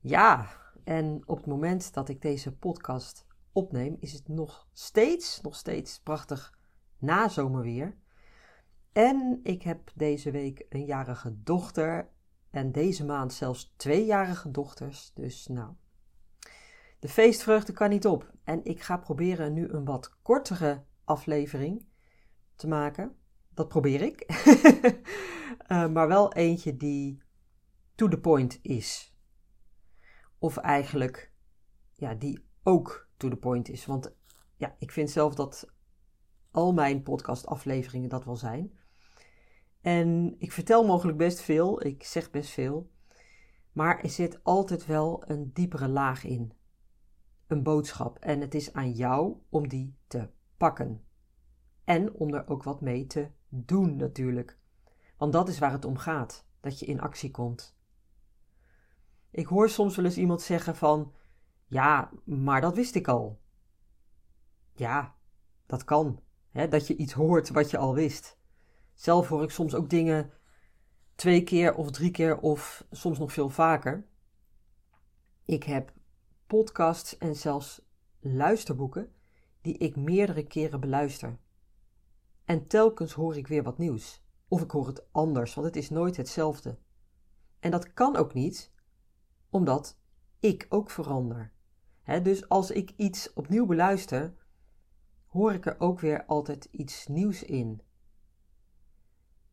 Ja, en op het moment dat ik deze podcast opneem, is het nog steeds, nog steeds prachtig nazomerweer. En ik heb deze week een jarige dochter en deze maand zelfs tweejarige dochters. Dus nou, de feestvreugde kan niet op. En ik ga proberen nu een wat kortere aflevering te maken. Dat probeer ik. uh, maar wel eentje die to the point is. Of eigenlijk, ja, die ook to the point is. Want ja, ik vind zelf dat al mijn podcastafleveringen dat wel zijn. En ik vertel mogelijk best veel, ik zeg best veel. Maar er zit altijd wel een diepere laag in. Een boodschap. En het is aan jou om die te pakken. En om er ook wat mee te doen natuurlijk. Want dat is waar het om gaat. Dat je in actie komt. Ik hoor soms wel eens iemand zeggen van, ja, maar dat wist ik al. Ja, dat kan. Hè, dat je iets hoort wat je al wist. Zelf hoor ik soms ook dingen twee keer of drie keer of soms nog veel vaker. Ik heb podcasts en zelfs luisterboeken die ik meerdere keren beluister. En telkens hoor ik weer wat nieuws. Of ik hoor het anders, want het is nooit hetzelfde. En dat kan ook niet, omdat ik ook verander. dus als ik iets opnieuw beluister, hoor ik er ook weer altijd iets nieuws in.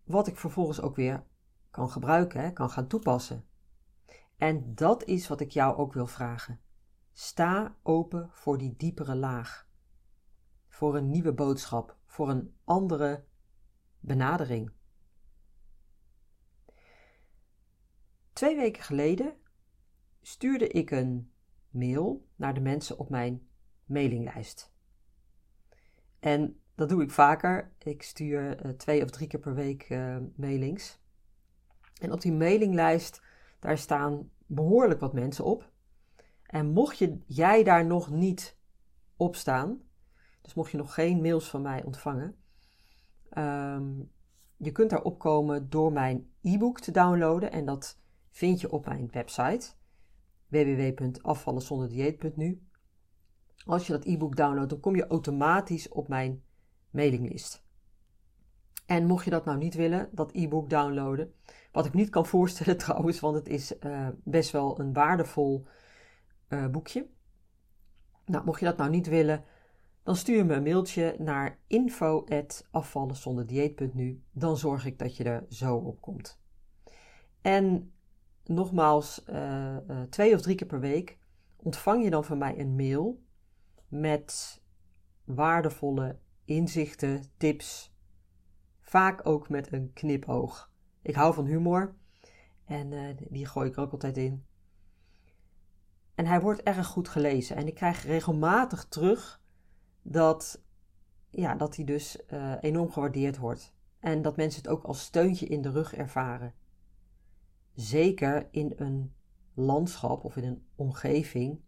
Wat ik vervolgens ook weer kan gebruiken, kan gaan toepassen. En dat is wat ik jou ook wil vragen. Sta open voor die diepere laag. Voor een nieuwe boodschap, voor een andere benadering. Twee weken geleden stuurde ik een mail naar de mensen op mijn mailinglijst. En dat doe ik vaker. Ik stuur uh, twee of drie keer per week uh, mailings. En op die mailinglijst, daar staan behoorlijk wat mensen op. En mocht je, jij daar nog niet op staan, dus mocht je nog geen mails van mij ontvangen, um, je kunt daar opkomen door mijn e-book te downloaden. En dat vind je op mijn website www.afvallenzonderdieet.nu. Als je dat e-book downloadt, dan kom je automatisch op mijn mailinglist. En mocht je dat nou niet willen, dat e-book downloaden, wat ik niet kan voorstellen trouwens, want het is uh, best wel een waardevol uh, boekje. Nou, mocht je dat nou niet willen, dan stuur me een mailtje naar info.afvallenzonderdieet.nu. Dan zorg ik dat je er zo op komt. En nogmaals, uh, uh, twee of drie keer per week ontvang je dan van mij een mail met waardevolle inzichten, tips. Vaak ook met een knipoog. Ik hou van humor en uh, die gooi ik er ook altijd in. En hij wordt erg goed gelezen. En ik krijg regelmatig terug dat, ja, dat hij dus enorm gewaardeerd wordt. En dat mensen het ook als steuntje in de rug ervaren. Zeker in een landschap of in een omgeving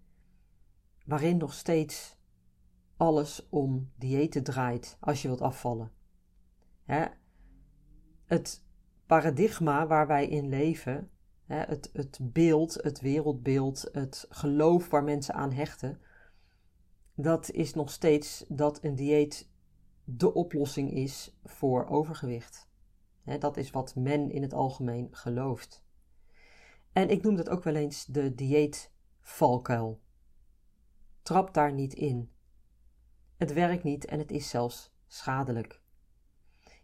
waarin nog steeds alles om diëten draait als je wilt afvallen. Hè? Het paradigma waar wij in leven, hè, het, het beeld, het wereldbeeld, het geloof waar mensen aan hechten, dat is nog steeds dat een dieet de oplossing is voor overgewicht. Hè, dat is wat men in het algemeen gelooft. En ik noem dat ook wel eens de dieetvalkuil. Trap daar niet in. Het werkt niet en het is zelfs schadelijk.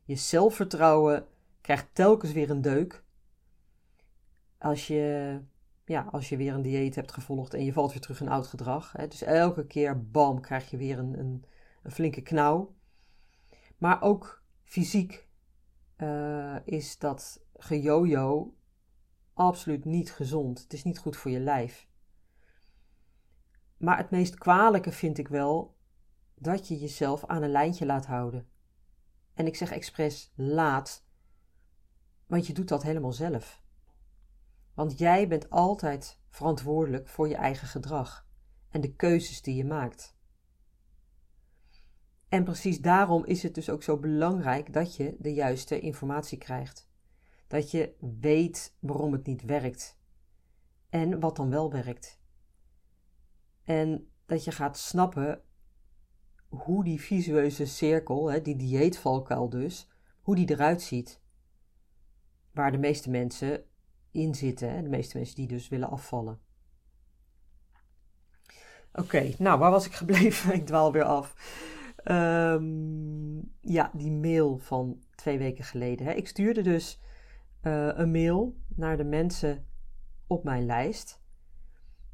Je zelfvertrouwen krijgt telkens weer een deuk. Als je, ja, als je weer een dieet hebt gevolgd en je valt weer terug in oud gedrag. Hè, dus elke keer, bam, krijg je weer een, een, een flinke knauw. Maar ook fysiek uh, is dat gejojo absoluut niet gezond. Het is niet goed voor je lijf. Maar het meest kwalijke vind ik wel dat je jezelf aan een lijntje laat houden. En ik zeg expres laat, want je doet dat helemaal zelf. Want jij bent altijd verantwoordelijk voor je eigen gedrag en de keuzes die je maakt. En precies daarom is het dus ook zo belangrijk dat je de juiste informatie krijgt. Dat je weet waarom het niet werkt en wat dan wel werkt. En dat je gaat snappen hoe die visueuze cirkel, die dieetvalkuil dus, hoe die eruit ziet. Waar de meeste mensen in zitten, de meeste mensen die dus willen afvallen. Oké, nou waar was ik gebleven? ik dwaal weer af. Ehm, ja, die mail van twee weken geleden. Hè. Ik stuurde dus uh, een mail naar de mensen op mijn lijst.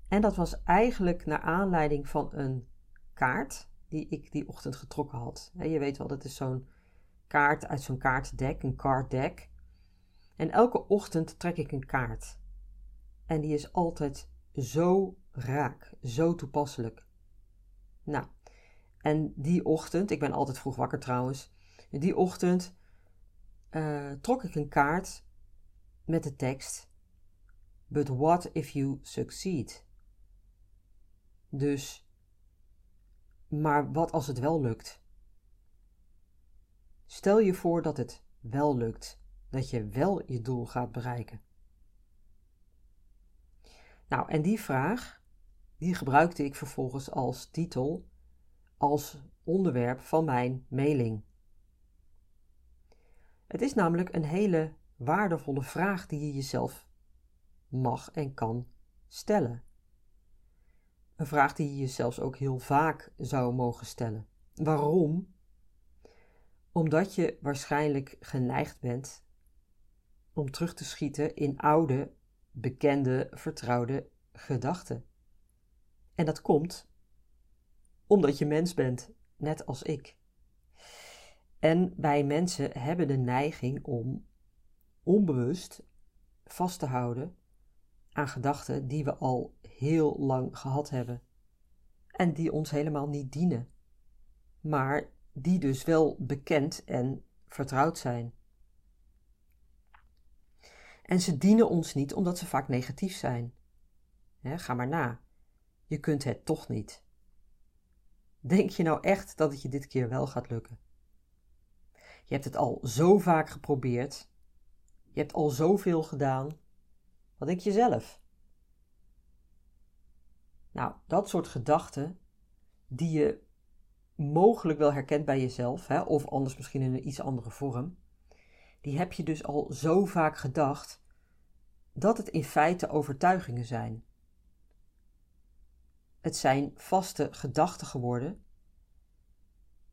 En dat was eigenlijk naar aanleiding van een kaart die ik die ochtend getrokken had. Je weet wel, dat is zo'n kaart uit zo'n kaartdek, een card deck. En elke ochtend trek ik een kaart. En die is altijd zo raak, zo toepasselijk. Nou, en die ochtend, ik ben altijd vroeg wakker trouwens, die ochtend uh, trok ik een kaart met de tekst: But what if you succeed? Dus, maar wat als het wel lukt? Stel je voor dat het wel lukt, dat je wel je doel gaat bereiken. Nou, en die vraag, die gebruikte ik vervolgens als titel, als onderwerp van mijn mailing. Het is namelijk een hele waardevolle vraag die je jezelf mag en kan stellen. Een vraag die je jezelf ook heel vaak zou mogen stellen. Waarom? Omdat je waarschijnlijk geneigd bent om terug te schieten in oude, bekende, vertrouwde gedachten. En dat komt omdat je mens bent, net als ik. En wij mensen hebben de neiging om onbewust vast te houden aan gedachten die we al heel lang gehad hebben en die ons helemaal niet dienen, maar die dus wel bekend en vertrouwd zijn. En ze dienen ons niet omdat ze vaak negatief zijn. ga maar na. Je kunt het toch niet. Denk je nou echt dat het je dit keer wel gaat lukken? Je hebt het al zo vaak geprobeerd. Je hebt al zoveel gedaan. Wat denk je zelf? Nou, dat soort gedachten die je mogelijk wel herkent bij jezelf, hè, of anders misschien in een iets andere vorm, die heb je dus al zo vaak gedacht dat het in feite overtuigingen zijn. Het zijn vaste gedachten geworden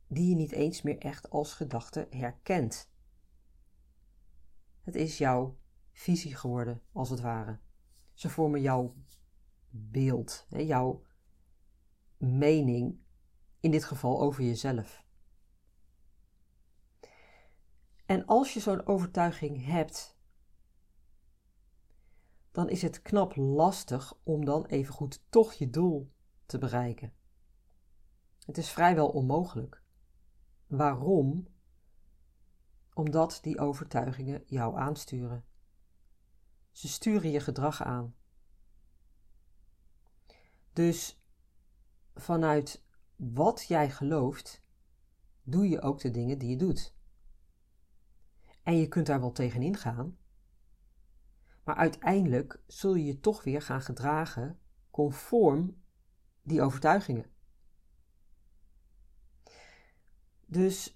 die je niet eens meer echt als gedachte herkent. Het is jouw visie geworden, als het ware. Ze vormen jouw beeld, jouw mening, in dit geval over jezelf. En als je zo'n overtuiging hebt, dan is het knap lastig om dan evengoed toch je doel te bereiken. Het is vrijwel onmogelijk. Waarom? Omdat die overtuigingen jou aansturen. Ze sturen je gedrag aan. Dus vanuit wat jij gelooft, doe je ook de dingen die je doet. En je kunt daar wel tegenin gaan, maar uiteindelijk zul je je toch weer gaan gedragen conform die overtuigingen. Dus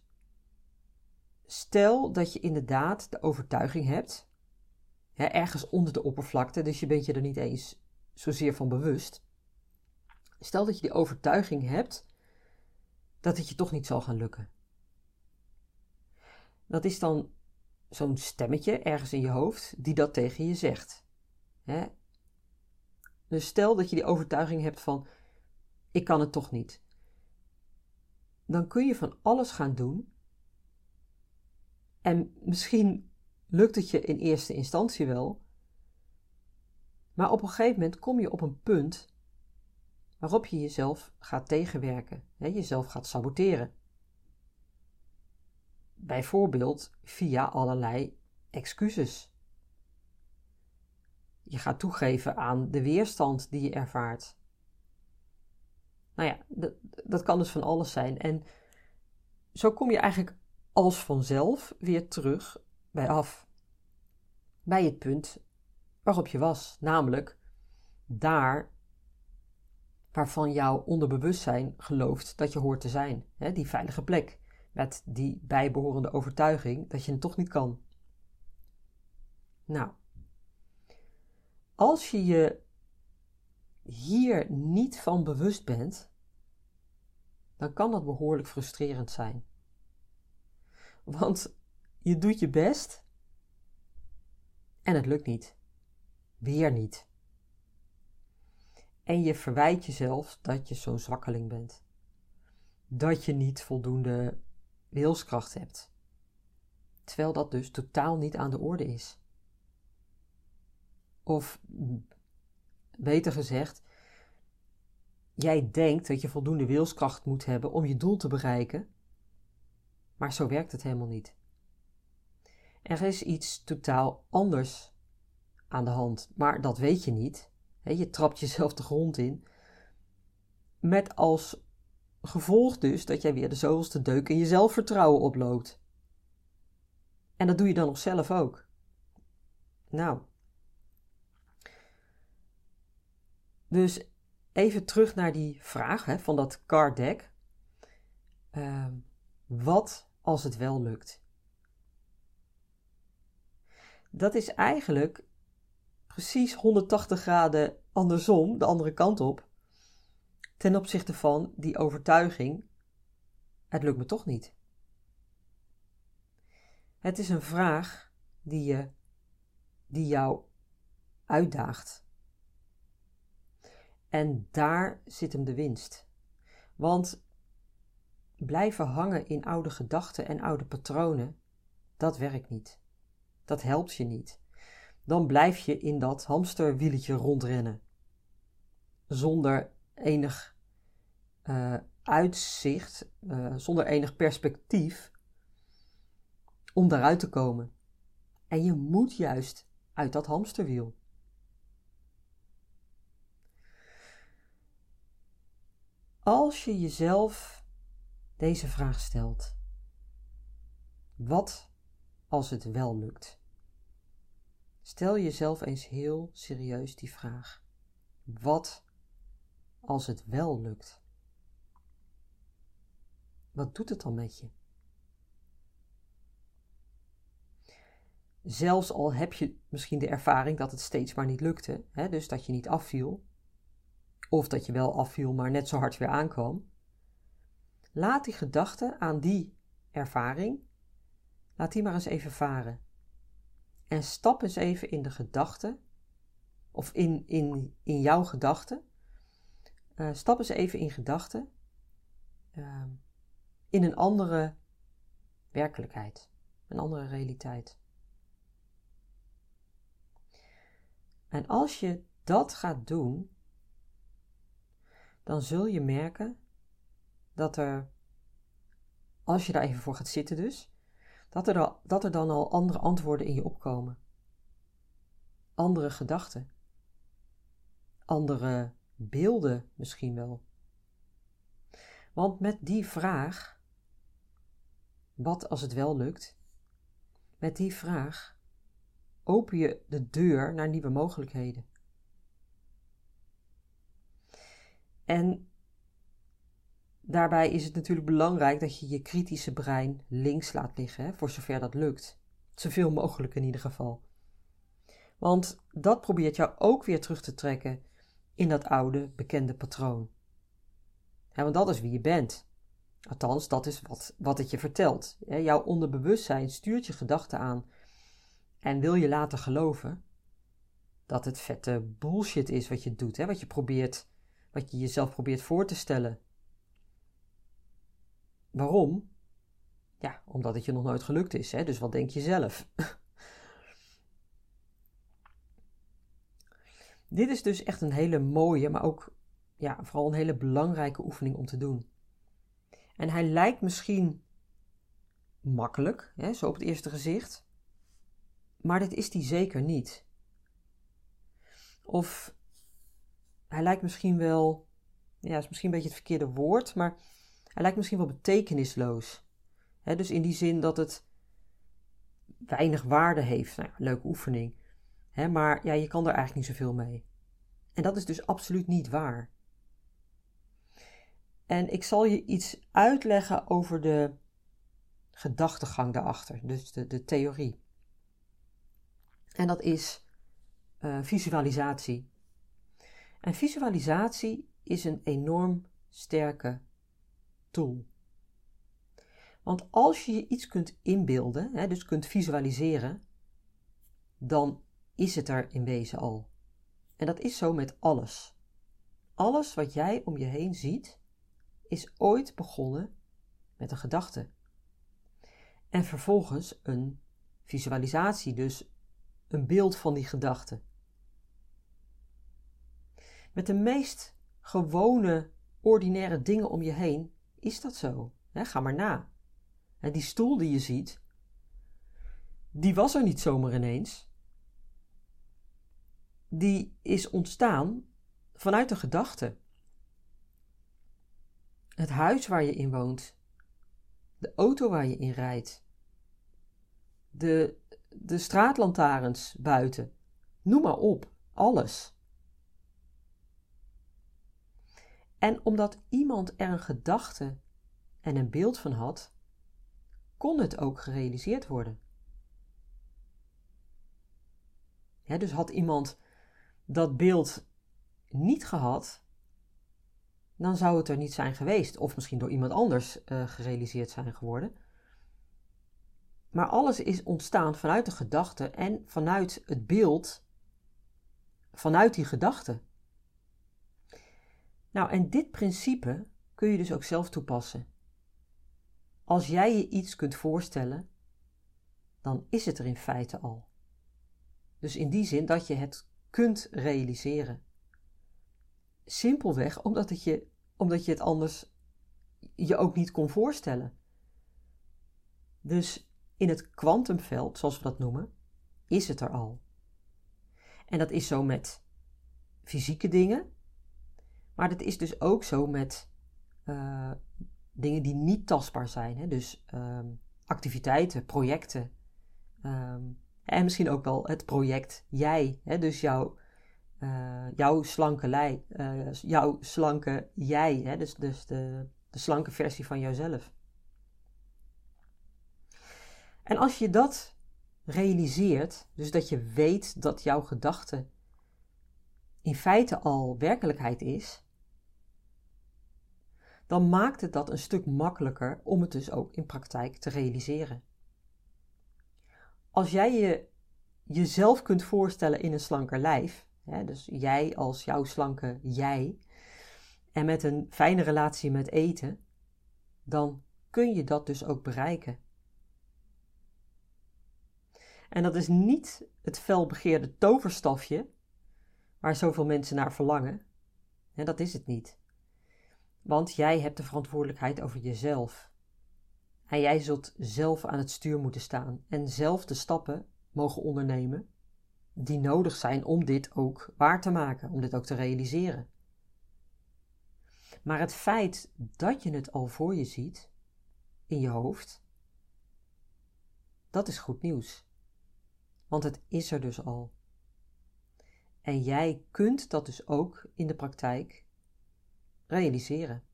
stel dat je inderdaad de overtuiging hebt, hè, ergens onder de oppervlakte, dus je bent je er niet eens zozeer van bewust. Stel dat je die overtuiging hebt dat het je toch niet zal gaan lukken. Dat is dan zo'n stemmetje ergens in je hoofd die dat tegen je zegt. Hè? Dus stel dat je die overtuiging hebt van ik kan het toch niet. Dan kun je van alles gaan doen. En misschien lukt het je in eerste instantie wel, Maar op een gegeven moment kom je op een punt waarop je jezelf gaat tegenwerken, hè, jezelf gaat saboteren. Bijvoorbeeld via allerlei excuses. Je gaat toegeven aan de weerstand die je ervaart. Nou ja, dat, dat kan dus van alles zijn. En zo kom je eigenlijk als vanzelf weer terug bij af. Bij het punt waarop je was, namelijk daar waarvan jouw onderbewustzijn gelooft dat je hoort te zijn. Hè, die veilige plek, met die bijbehorende overtuiging dat je het toch niet kan. Nou, als je je hier niet van bewust bent, dan kan dat behoorlijk frustrerend zijn. Want je doet je best en het lukt niet. Weer niet. En je verwijt jezelf dat je zo'n zwakkeling bent. Dat je niet voldoende wilskracht hebt. Terwijl dat dus totaal niet aan de orde is. Of beter gezegd, jij denkt dat je voldoende wilskracht moet hebben om je doel te bereiken, maar zo werkt het helemaal niet. Er is iets totaal anders aan de hand, maar dat weet je niet. Je trapt jezelf de grond in. Met als gevolg dus dat jij weer de zoveelste deuk in je zelfvertrouwen oploopt. En dat doe je dan nog zelf ook. Nou. Dus even terug naar die vraag hè, van dat card deck. Uh, wat als het wel lukt? Dat is eigenlijk precies 180 graden andersom, de andere kant op, ten opzichte van die overtuiging: het lukt me toch niet. Het is een vraag die, je, die jou uitdaagt. En daar zit hem de winst. Want blijven hangen in oude gedachten en oude patronen, dat werkt niet. Dat helpt je niet. Dan blijf je in dat hamsterwieletje rondrennen. Zonder enig uh, uitzicht, uh, zonder enig perspectief om daaruit te komen. En je moet juist uit dat hamsterwiel. Als je jezelf deze vraag stelt: wat als het wel lukt? Stel jezelf eens heel serieus die vraag: wat als het wel lukt? Wat doet het dan met je? Zelfs al heb je misschien de ervaring dat het steeds maar niet lukte, hè, dus dat je niet afviel, of dat je wel afviel, maar net zo hard weer aankwam. Laat die gedachte aan die ervaring, laat die maar eens even varen. En stap eens even in de gedachte, of in, in, in jouw gedachte. Uh, stap eens even in gedachte uh, in een andere werkelijkheid, een andere realiteit. En als je dat gaat doen, dan zul je merken dat er, als je daar even voor gaat zitten dus, dat er, dat er dan al andere antwoorden in je opkomen. Andere gedachten. Andere beelden misschien wel. Want met die vraag, wat als het wel lukt, met die vraag open je de deur naar nieuwe mogelijkheden. En daarbij is het natuurlijk belangrijk dat je je kritische brein links laat liggen, voor zover dat lukt. Zoveel mogelijk in ieder geval. Want dat probeert jou ook weer terug te trekken in dat oude, bekende patroon. want dat is wie je bent. Althans, dat is wat, wat het je vertelt. jouw onderbewustzijn stuurt je gedachten aan en wil je laten geloven dat het vette bullshit is wat je doet, hè? wat je probeert wat je jezelf probeert voor te stellen. Waarom? Ja, omdat het je nog nooit gelukt is. Hè? Dus wat denk je zelf? Dit is dus echt een hele mooie, maar ook ja, vooral een hele belangrijke oefening om te doen. En hij lijkt misschien makkelijk, hè, zo op het eerste gezicht, maar dit is die zeker niet. Of hij lijkt misschien wel, ja, is misschien een beetje het verkeerde woord, maar hij lijkt misschien wel betekenisloos. dus in die zin dat het weinig waarde heeft. Nou, leuke oefening. maar ja, je kan er eigenlijk niet zoveel mee. En dat is dus absoluut niet waar. En ik zal je iets uitleggen over de gedachtegang daarachter, dus de, de theorie. En dat is uh, visualisatie. En visualisatie is een enorm sterke tool. Want als je je iets kunt inbeelden, hè, dus kunt visualiseren, dan is het er in wezen al. En dat is zo met alles. Alles wat jij om je heen ziet, is ooit begonnen met een gedachte. En vervolgens een visualisatie, dus een beeld van die gedachte. Met de meest gewone, ordinaire dingen om je heen is dat zo. ga maar na. die stoel die je ziet, die was er niet zomaar ineens. Die is ontstaan vanuit een gedachte. Het huis waar je in woont, de auto waar je in rijdt, de, de straatlantaarns buiten, noem maar op, alles. En omdat iemand er een gedachte en een beeld van had, kon het ook gerealiseerd worden. dus had iemand dat beeld niet gehad, dan zou het er niet zijn geweest, of misschien door iemand anders uh, gerealiseerd zijn geworden. Maar alles is ontstaan vanuit de gedachte en vanuit het beeld, vanuit die gedachte. Nou, en dit principe kun je dus ook zelf toepassen. Als jij je iets kunt voorstellen, dan is het er in feite al. Dus in die zin dat je het kunt realiseren. Simpelweg omdat, het je, omdat je het anders je ook niet kon voorstellen. Dus in het kwantumveld, zoals we dat noemen, is het er al. En dat is zo met fysieke dingen, maar dat is dus ook zo met uh, dingen die niet tastbaar zijn. Hè? Dus um, activiteiten, projecten. Um, en misschien ook wel het project jij. Hè? Dus jouw, uh, jouw slanke lei, uh, jouw slanke jij. Hè? Dus, dus de, de slanke versie van jouzelf. En als je dat realiseert, dus dat je weet dat jouw gedachte in feite al werkelijkheid is, dan maakt het dat een stuk makkelijker om het dus ook in praktijk te realiseren. Als jij je jezelf kunt voorstellen in een slanker lijf, hè, dus jij als jouw slanke jij, en met een fijne relatie met eten, dan kun je dat dus ook bereiken. En dat is niet het felbegeerde toverstafje waar zoveel mensen naar verlangen. En dat is het niet. Want jij hebt de verantwoordelijkheid over jezelf. En jij zult zelf aan het stuur moeten staan en zelf de stappen mogen ondernemen die nodig zijn om dit ook waar te maken, om dit ook te realiseren. Maar het feit dat je het al voor je ziet, in je hoofd, dat is goed nieuws. Want het is er dus al. En jij kunt dat dus ook in de praktijk realiseren.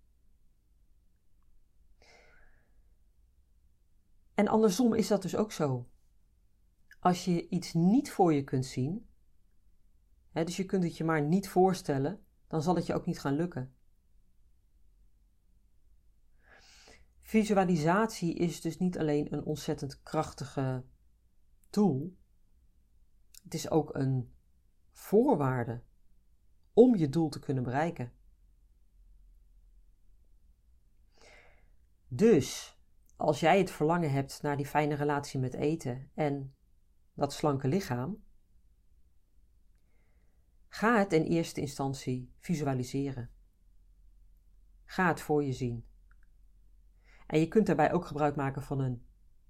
En andersom is dat dus ook zo. Als je iets niet voor je kunt zien, hè, dus je kunt het je maar niet voorstellen, dan zal het je ook niet gaan lukken. Visualisatie is dus niet alleen een ontzettend krachtige tool, het is ook een voorwaarde om je doel te kunnen bereiken. Dus als jij het verlangen hebt naar die fijne relatie met eten en dat slanke lichaam, Ga het in eerste instantie visualiseren. Ga het voor je zien. En je kunt daarbij ook gebruik maken van een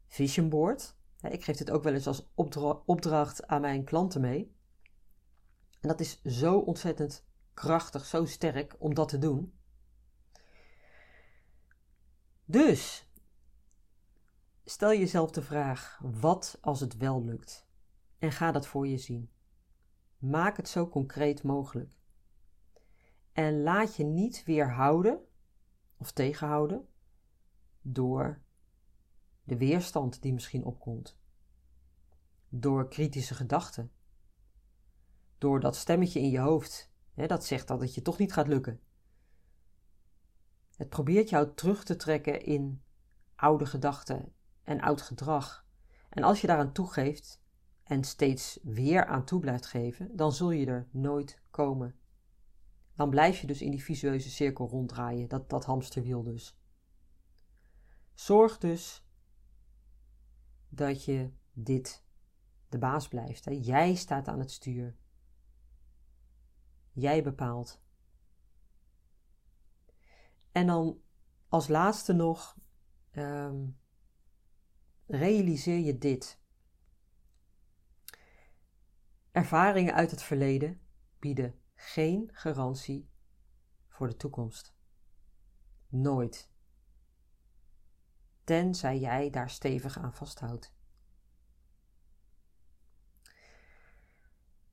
vision board. Ik geef dit ook wel eens als opdracht aan mijn klanten mee. En dat is zo ontzettend krachtig, zo sterk om dat te doen. Dus, stel jezelf de vraag: wat als het wel lukt? En ga dat voor je zien. Maak het zo concreet mogelijk. En laat je niet weerhouden of tegenhouden door de weerstand die misschien opkomt, door kritische gedachten, door dat stemmetje in je hoofd hè, dat zegt dat het je toch niet gaat lukken. Het probeert jou terug te trekken in oude gedachten en oud gedrag. En als je daaraan toegeeft en steeds weer aan toe blijft geven, dan zul je er nooit komen. Dan blijf je dus in die visueuze cirkel ronddraaien, dat, dat hamsterwiel dus. Zorg dus dat je dit de baas blijft. Hè? Jij staat aan het stuur. Jij bepaalt. En dan als laatste nog, ehm, realiseer je dit. Ervaringen uit het verleden bieden geen garantie voor de toekomst. Nooit. Tenzij jij daar stevig aan vasthoudt.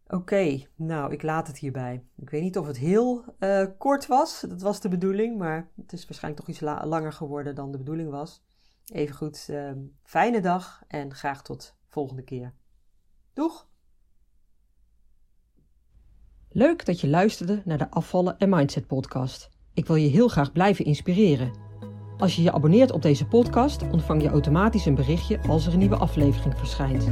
Oké, nou, ik laat het hierbij. Ik weet niet of het heel uh, kort was. Dat was de bedoeling, maar het is waarschijnlijk toch iets langer geworden dan de bedoeling was. Even goed, uh, fijne dag en graag tot volgende keer. Doeg! Leuk dat je luisterde naar de Afvallen en Mindset podcast. Ik wil je heel graag blijven inspireren. Als je je abonneert op deze podcast, ontvang je automatisch een berichtje als er een nieuwe aflevering verschijnt.